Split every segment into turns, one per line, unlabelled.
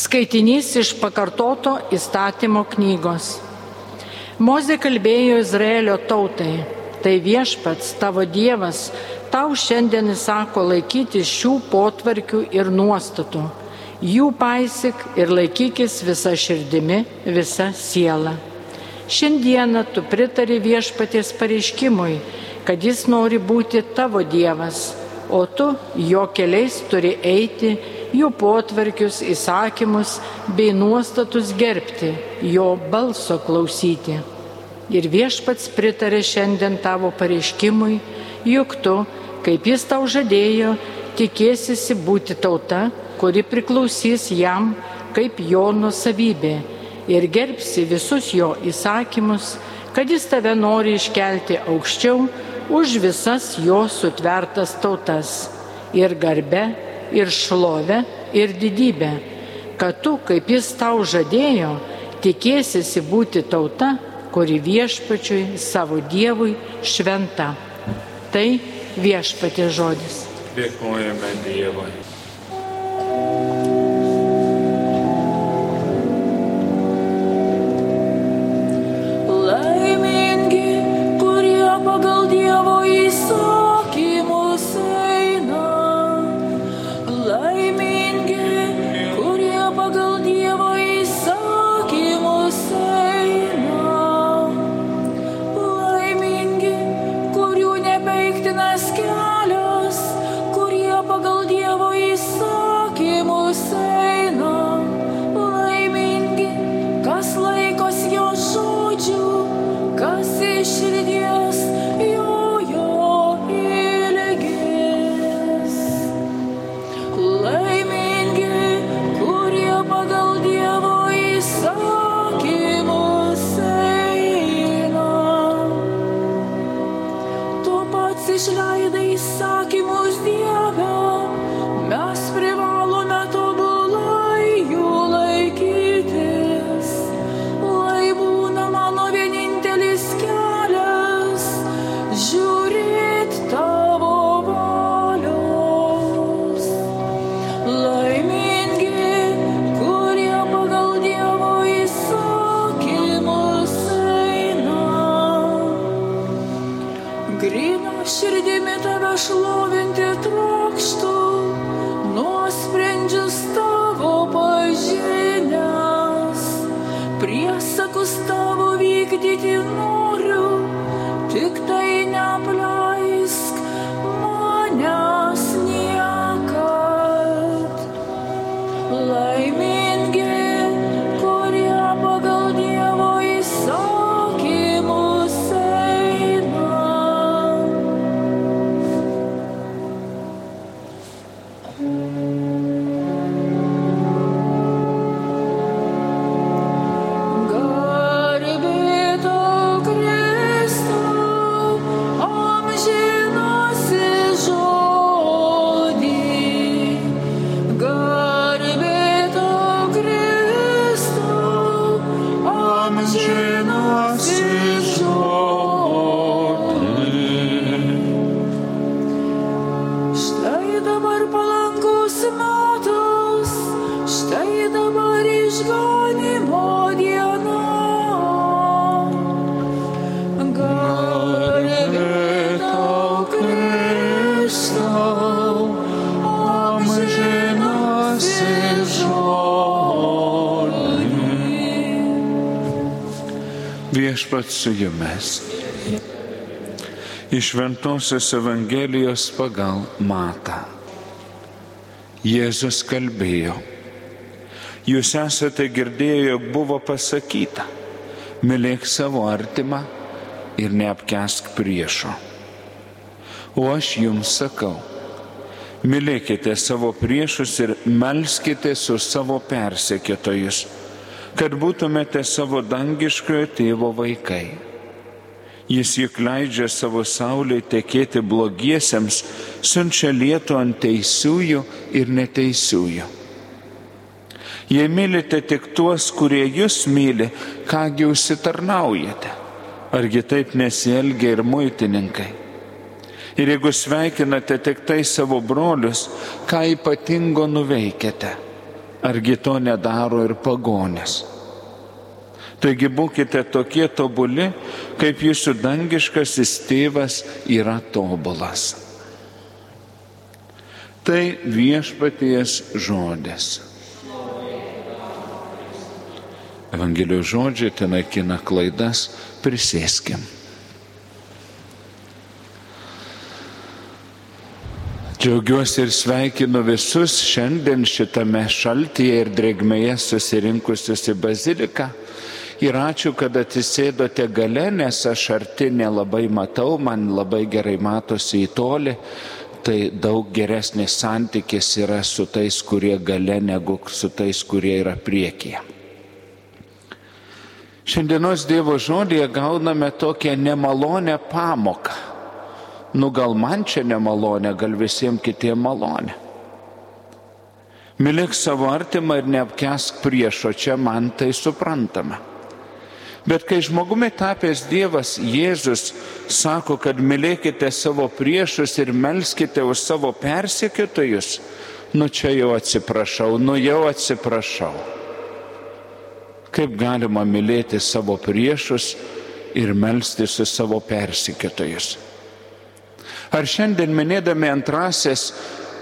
Skaitinys iš pakartoto įstatymo knygos. Mozė kalbėjo Izraelio tautai, tai viešpats tavo Dievas tau šiandien įsako laikyti šių potvarkių ir nuostatų. Jų paisik ir laikykis visą širdimi, visą sielą. Šiandieną tu pritari viešpaties pareiškimui, kad jis nori būti tavo Dievas, o tu jo keliais turi eiti jų potvarkius, įsakymus bei nuostatus gerbti, jo balso klausyti. Ir viešpats pritarė šiandien tavo pareiškimui, juk tu, kaip jis tau žadėjo, tikėsisi būti tauta, kuri priklausys jam kaip jo nusavybė ir gerbsi visus jo įsakymus, kad jis tave nori iškelti aukščiau už visas jo sutvertas tautas ir garbe ir šlovę, ir didybę, kad tu, kaip jis tau žadėjo, tikėsiesi būti tauta, kuri viešpačiui savo Dievui šventa. Tai viešpatė žodis.
Dėkojame Dievui.
Lie me viešpats su jumis. Iš Ventosios Evangelijos pagal Mata. Jėzus kalbėjo. Jūs esate girdėję, jog buvo pasakyta, mylėk savo artimą ir neapkesk priešo. O aš jums sakau, mylėkite savo priešus ir melskite su savo persekėtojus kad būtumėte savo dangiškojo tėvo vaikai. Jis juk leidžia savo saulė tekėti blogiesiems, siunčia lietų ant teisiųjų ir neteisiųjų. Jei mylite tik tuos, kurie jūs myli, kągi užsitarnaujate? Argi taip nesielgia ir muitininkai? Ir jeigu sveikinate tik tai savo brolius, ką ypatingo nuveikėte? Argi to nedaro ir pagonės. Taigi būkite tokie tobuli, kaip jūsų dangiškasis tėvas yra tobulas. Tai viešpaties žodis. Evangelijos žodžiai ten naikina klaidas, prisėskim. Džiaugiuosi ir sveikinu visus šiandien šitame šaltyje ir drėgmėje susirinkusius į baziliką. Ir ačiū, kad atsisėdote gale, nes aš arti nelabai matau, man labai gerai matosi į tolį. Tai daug geresnis santykis yra su tais, kurie gale, negu su tais, kurie yra priekyje. Šiandienos Dievo žodėje gauname tokią nemalonę pamoką nu gal man čia nemalonė, gal visiems kitiems malonė. Mylėk savo artimą ir neapkesk priešo, čia man tai suprantama. Bet kai žmogumi tapęs Dievas Jėzus sako, kad mylėkite savo priešus ir melskite už savo persekiotojus, nu čia jau atsiprašau, nu jau atsiprašau. Kaip galima mylėti savo priešus ir melstis už savo persekiotojus? Ar šiandien minėdami antrasis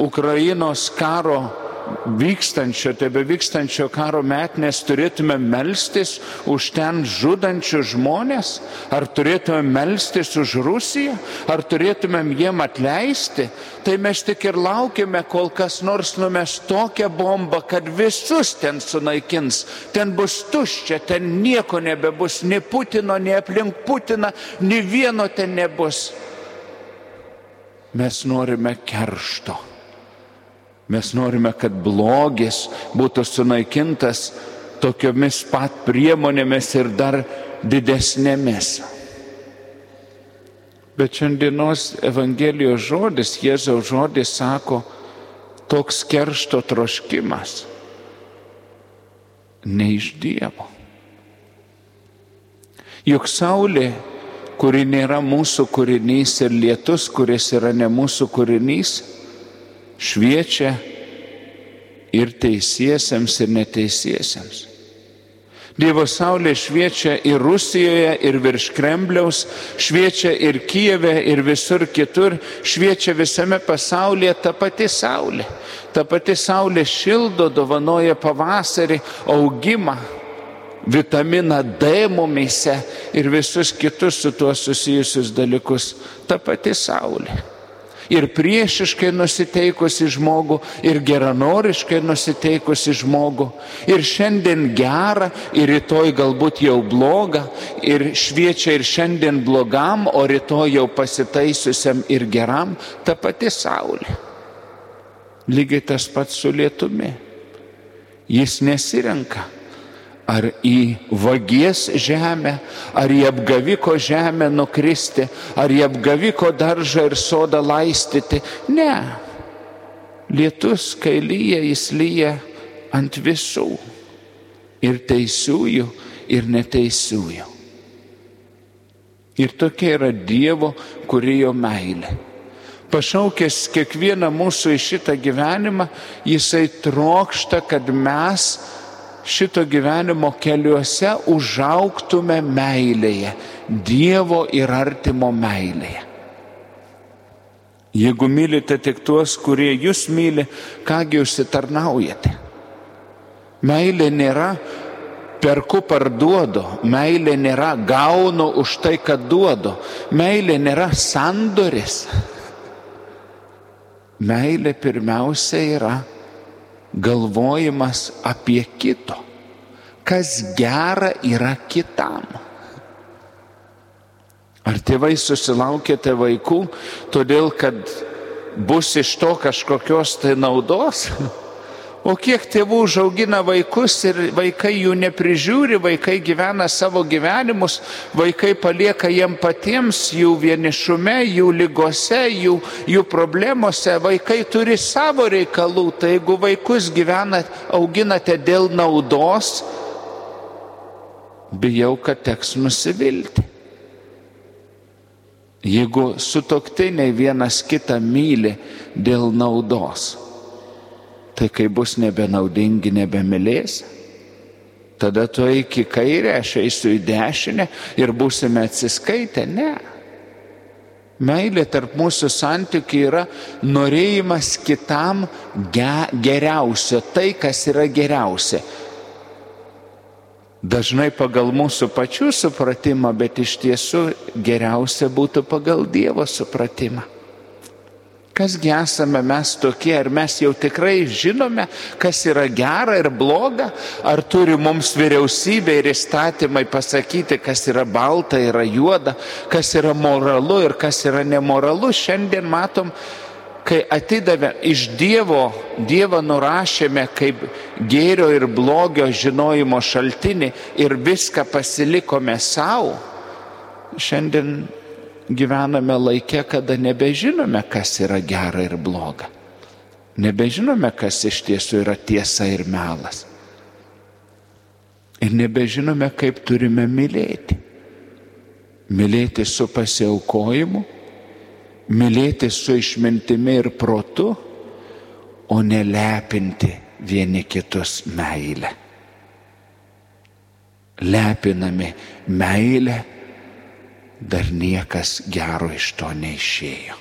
Ukrainos karo vykstančio, tebe vykstančio karo metnės turėtume melstis už ten žudančius žmonės? Ar turėtume melstis už Rusiją? Ar turėtumėm jiem atleisti? Tai mes tik ir laukiame, kol kas nors numes tokią bombą, kad visus ten sunaikins. Ten bus tuščia, ten nieko nebebus, nei Putino, nei aplink Putiną, nei vieno ten nebus. Mes norime keršto. Mes norime, kad blogis būtų sunaikintas tokiomis pat priemonėmis ir dar didesnėmis. Bet šiandienos Evangelijos žodis, Jėzaus žodis sako, toks keršto troškimas ne iš Dievo. Juk Saulė kuri nėra mūsų kūrinys ir lietus, kuris yra ne mūsų kūrinys, šviečia ir teisiesiems, ir neteisiesiems. Dievo saulė šviečia ir Rusijoje, ir virš Kremliaus, šviečia ir Kijeve, ir visur kitur, šviečia visame pasaulyje ta pati saulė. Ta pati saulė šildo, dovanoja pavasarį, augimą, vitaminą D mumyse ir visus kitus su tuo susijusius dalykus. Ta pati Saulė. Ir priešiškai nusiteikusi žmogų, ir geranoriškai nusiteikusi žmogų. Ir šiandien gerą, ir rytoj galbūt jau blogą, ir šviečia ir šiandien blogam, o rytoj jau pasitaisiusiam ir geram, ta pati Saulė. Lygiai tas pats su lietumi. Jis nesirenka ar į vagies žemę, ar į apgaviko žemę nukristi, ar į apgaviko daržą ir sodą laistyti. Ne. Lietus, kai lyja, jis lyja ant visų. Ir teisiųjų, ir neteisiųjų. Ir tokia yra Dievo kurėjo meilė. Pašaukęs kiekvieną mūsų į šitą gyvenimą, jisai trokšta, kad mes šito gyvenimo keliuose užauktume meilėje, Dievo ir artimo meilėje. Jeigu mylite tik tuos, kurie jūs myli, kągi užsitarnaujate. Meilė nėra perku parduodu, meilė nėra gaunu už tai, kad duodu, meilė nėra sandoris. Meilė pirmiausia yra galvojimas apie kito, kas gera yra kitam. Ar tėvai susilaukėte vaikų, todėl kad bus iš to kažkokios tai naudos? O kiek tėvų užaugina vaikus ir vaikai jų neprižiūri, vaikai gyvena savo gyvenimus, vaikai palieka jiem patiems jų vienišume, jų lygose, jų, jų problemose, vaikai turi savo reikalų, tai jeigu vaikus gyvenat, auginate dėl naudos, bijau, kad teks nusivilti. Jeigu sutoktiniai vienas kitą myli dėl naudos tai kai bus nebenaudingi, nebemylės. Tada tu eik į kairę, aš eisiu į dešinę ir būsime atsiskaitę. Ne. Meilė tarp mūsų santykių yra norėjimas kitam ge geriausio, tai kas yra geriausia. Dažnai pagal mūsų pačių supratimą, bet iš tiesų geriausia būtų pagal Dievo supratimą. Kasgi esame mes tokie, ar mes jau tikrai žinome, kas yra gera ir bloga, ar turi mums vyriausybė ir įstatymai pasakyti, kas yra balta, yra juoda, kas yra moralu ir kas yra nemoralu. Šiandien matom, kai atidavė iš Dievo, Dievą nurašėme kaip gėrio ir blogio žinojimo šaltinį ir viską pasilikome savo. Šiandien gyvename laikė, kada nebežinome, kas yra gera ir bloga. Nebežinome, kas iš tiesų yra tiesa ir melas. Ir nebežinome, kaip turime mylėti. Mylėti su pasiaukojimu, mylėti su išmintimi ir protu, o nelepinti vieni kitus meilę. Lepinami meilę dar niekas gero iš to neišėjo.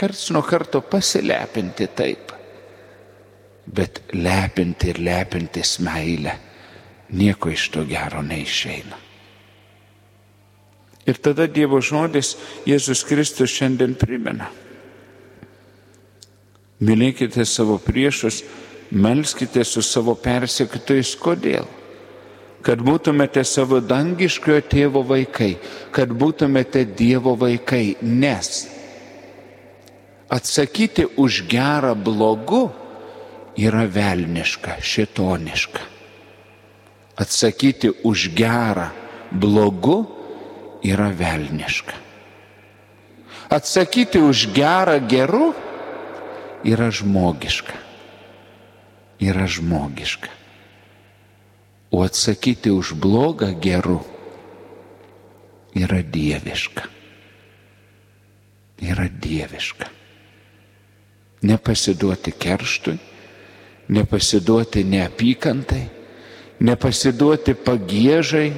Karts nuo karto pasilepinti taip, bet lepinti ir lepintis meilę, nieko iš to gero neišeina. Ir tada Dievo žodis Jėzus Kristus šiandien primena. Mylėkite savo priešus, melskite su savo persekitojais, kodėl? Kad būtumėte savo dangiškojo tėvo vaikai, kad būtumėte Dievo vaikai, nes atsakyti už gerą blogu yra velniška, šitoniška. Atsakyti už gerą blogu yra velniška. Atsakyti už gerą geru yra žmogiška. Yra žmogiška. O atsakyti už blogą geru yra dieviška. Yra dieviška. Nepasiduoti kerštui, nepasiduoti neapykantai, nepasiduoti pagėžai,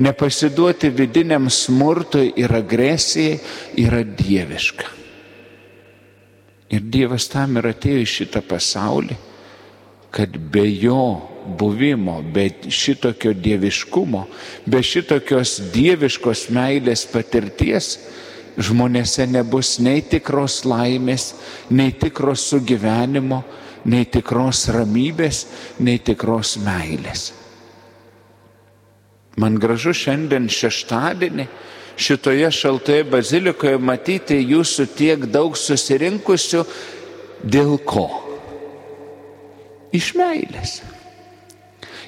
nepasiduoti vidiniam smurtui ir agresijai yra dieviška. Ir Dievas tam ir atėjo į šitą pasaulį, kad be jo buvimo, be šitokio dieviškumo, be šitokios dieviškos meilės patirties, žmonėse nebus nei tikros laimės, nei tikros sugyvenimo, nei tikros ramybės, nei tikros meilės. Man gražu šiandien šeštadienį šitoje šaltoje bazilikoje matyti jūsų tiek daug susirinkusių dėl ko? Iš meilės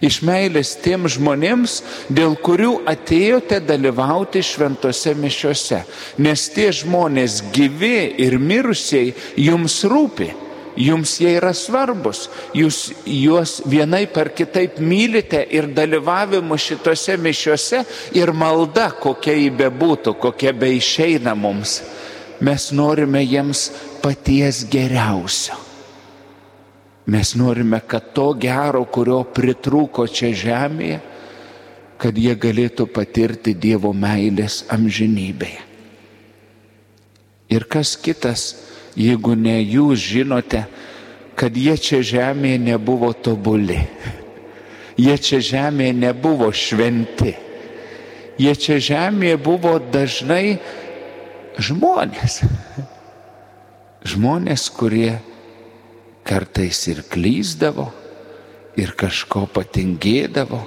iš meilės tiem žmonėms, dėl kurių atėjote dalyvauti šventose mišiuose. Nes tie žmonės gyvi ir mirusiai jums rūpi. Jums jie yra svarbus, jūs juos vienai par kitaip mylite ir dalyvavimu šitose mišiuose ir malda, kokia jį bebūtų, kokia be išeina mums, mes norime jiems paties geriausio. Mes norime, kad to gero, kurio pritrūko čia žemėje, kad jie galėtų patirti Dievo meilės amžinybėje. Ir kas kitas, jeigu ne jūs žinote, kad jie čia žemėje nebuvo tobuli. Jie čia žemėje nebuvo šventi. Jie čia žemėje buvo dažnai žmonės. Žmonės, kurie kartais ir klyzdavo, ir kažko patingėdavo,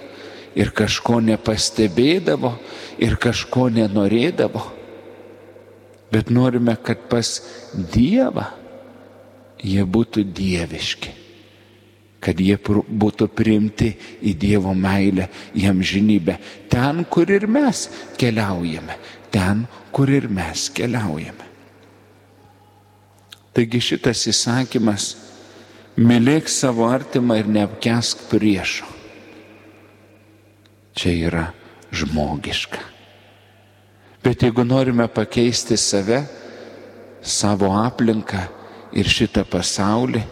ir kažko nepastebėdavo, ir kažko nenorėdavo. Bet norime, kad pas Dievą jie būtų dieviški, kad jie būtų priimti į Dievo meilę, į amžinybę, ten, kur ir mes keliaujame, ten, kur ir mes keliaujame. Taigi šitas įsakymas Mylėk savo artimą ir neapkesk priešo. Čia yra žmogiška. Bet jeigu norime pakeisti save, savo aplinką ir šitą pasaulį,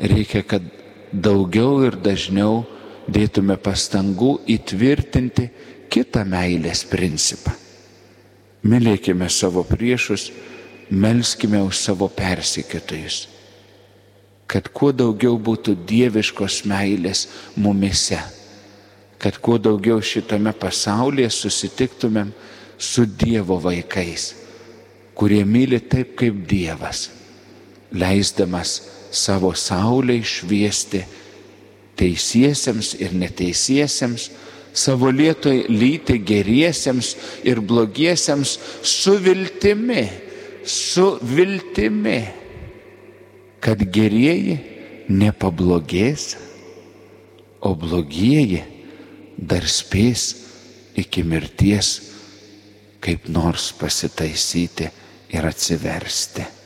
reikia, kad daugiau ir dažniau dėtume pastangų įtvirtinti kitą meilės principą. Mylėkime savo priešus, melskime už savo persikėtojus, kad kuo daugiau būtų dieviškos meilės mumise, kad kuo daugiau šitame pasaulyje susitiktumėm su Dievo vaikais, kurie myli taip kaip Dievas, leisdamas savo saulę šviesti teisiesiems ir neteisiesiems, savo lietoj lyti geriesiems ir blogiesiems su viltimi, su viltimi, kad gerieji nepablogės, o blogieji dar spės iki mirties kaip nors pasitaisyti ir atsiversti.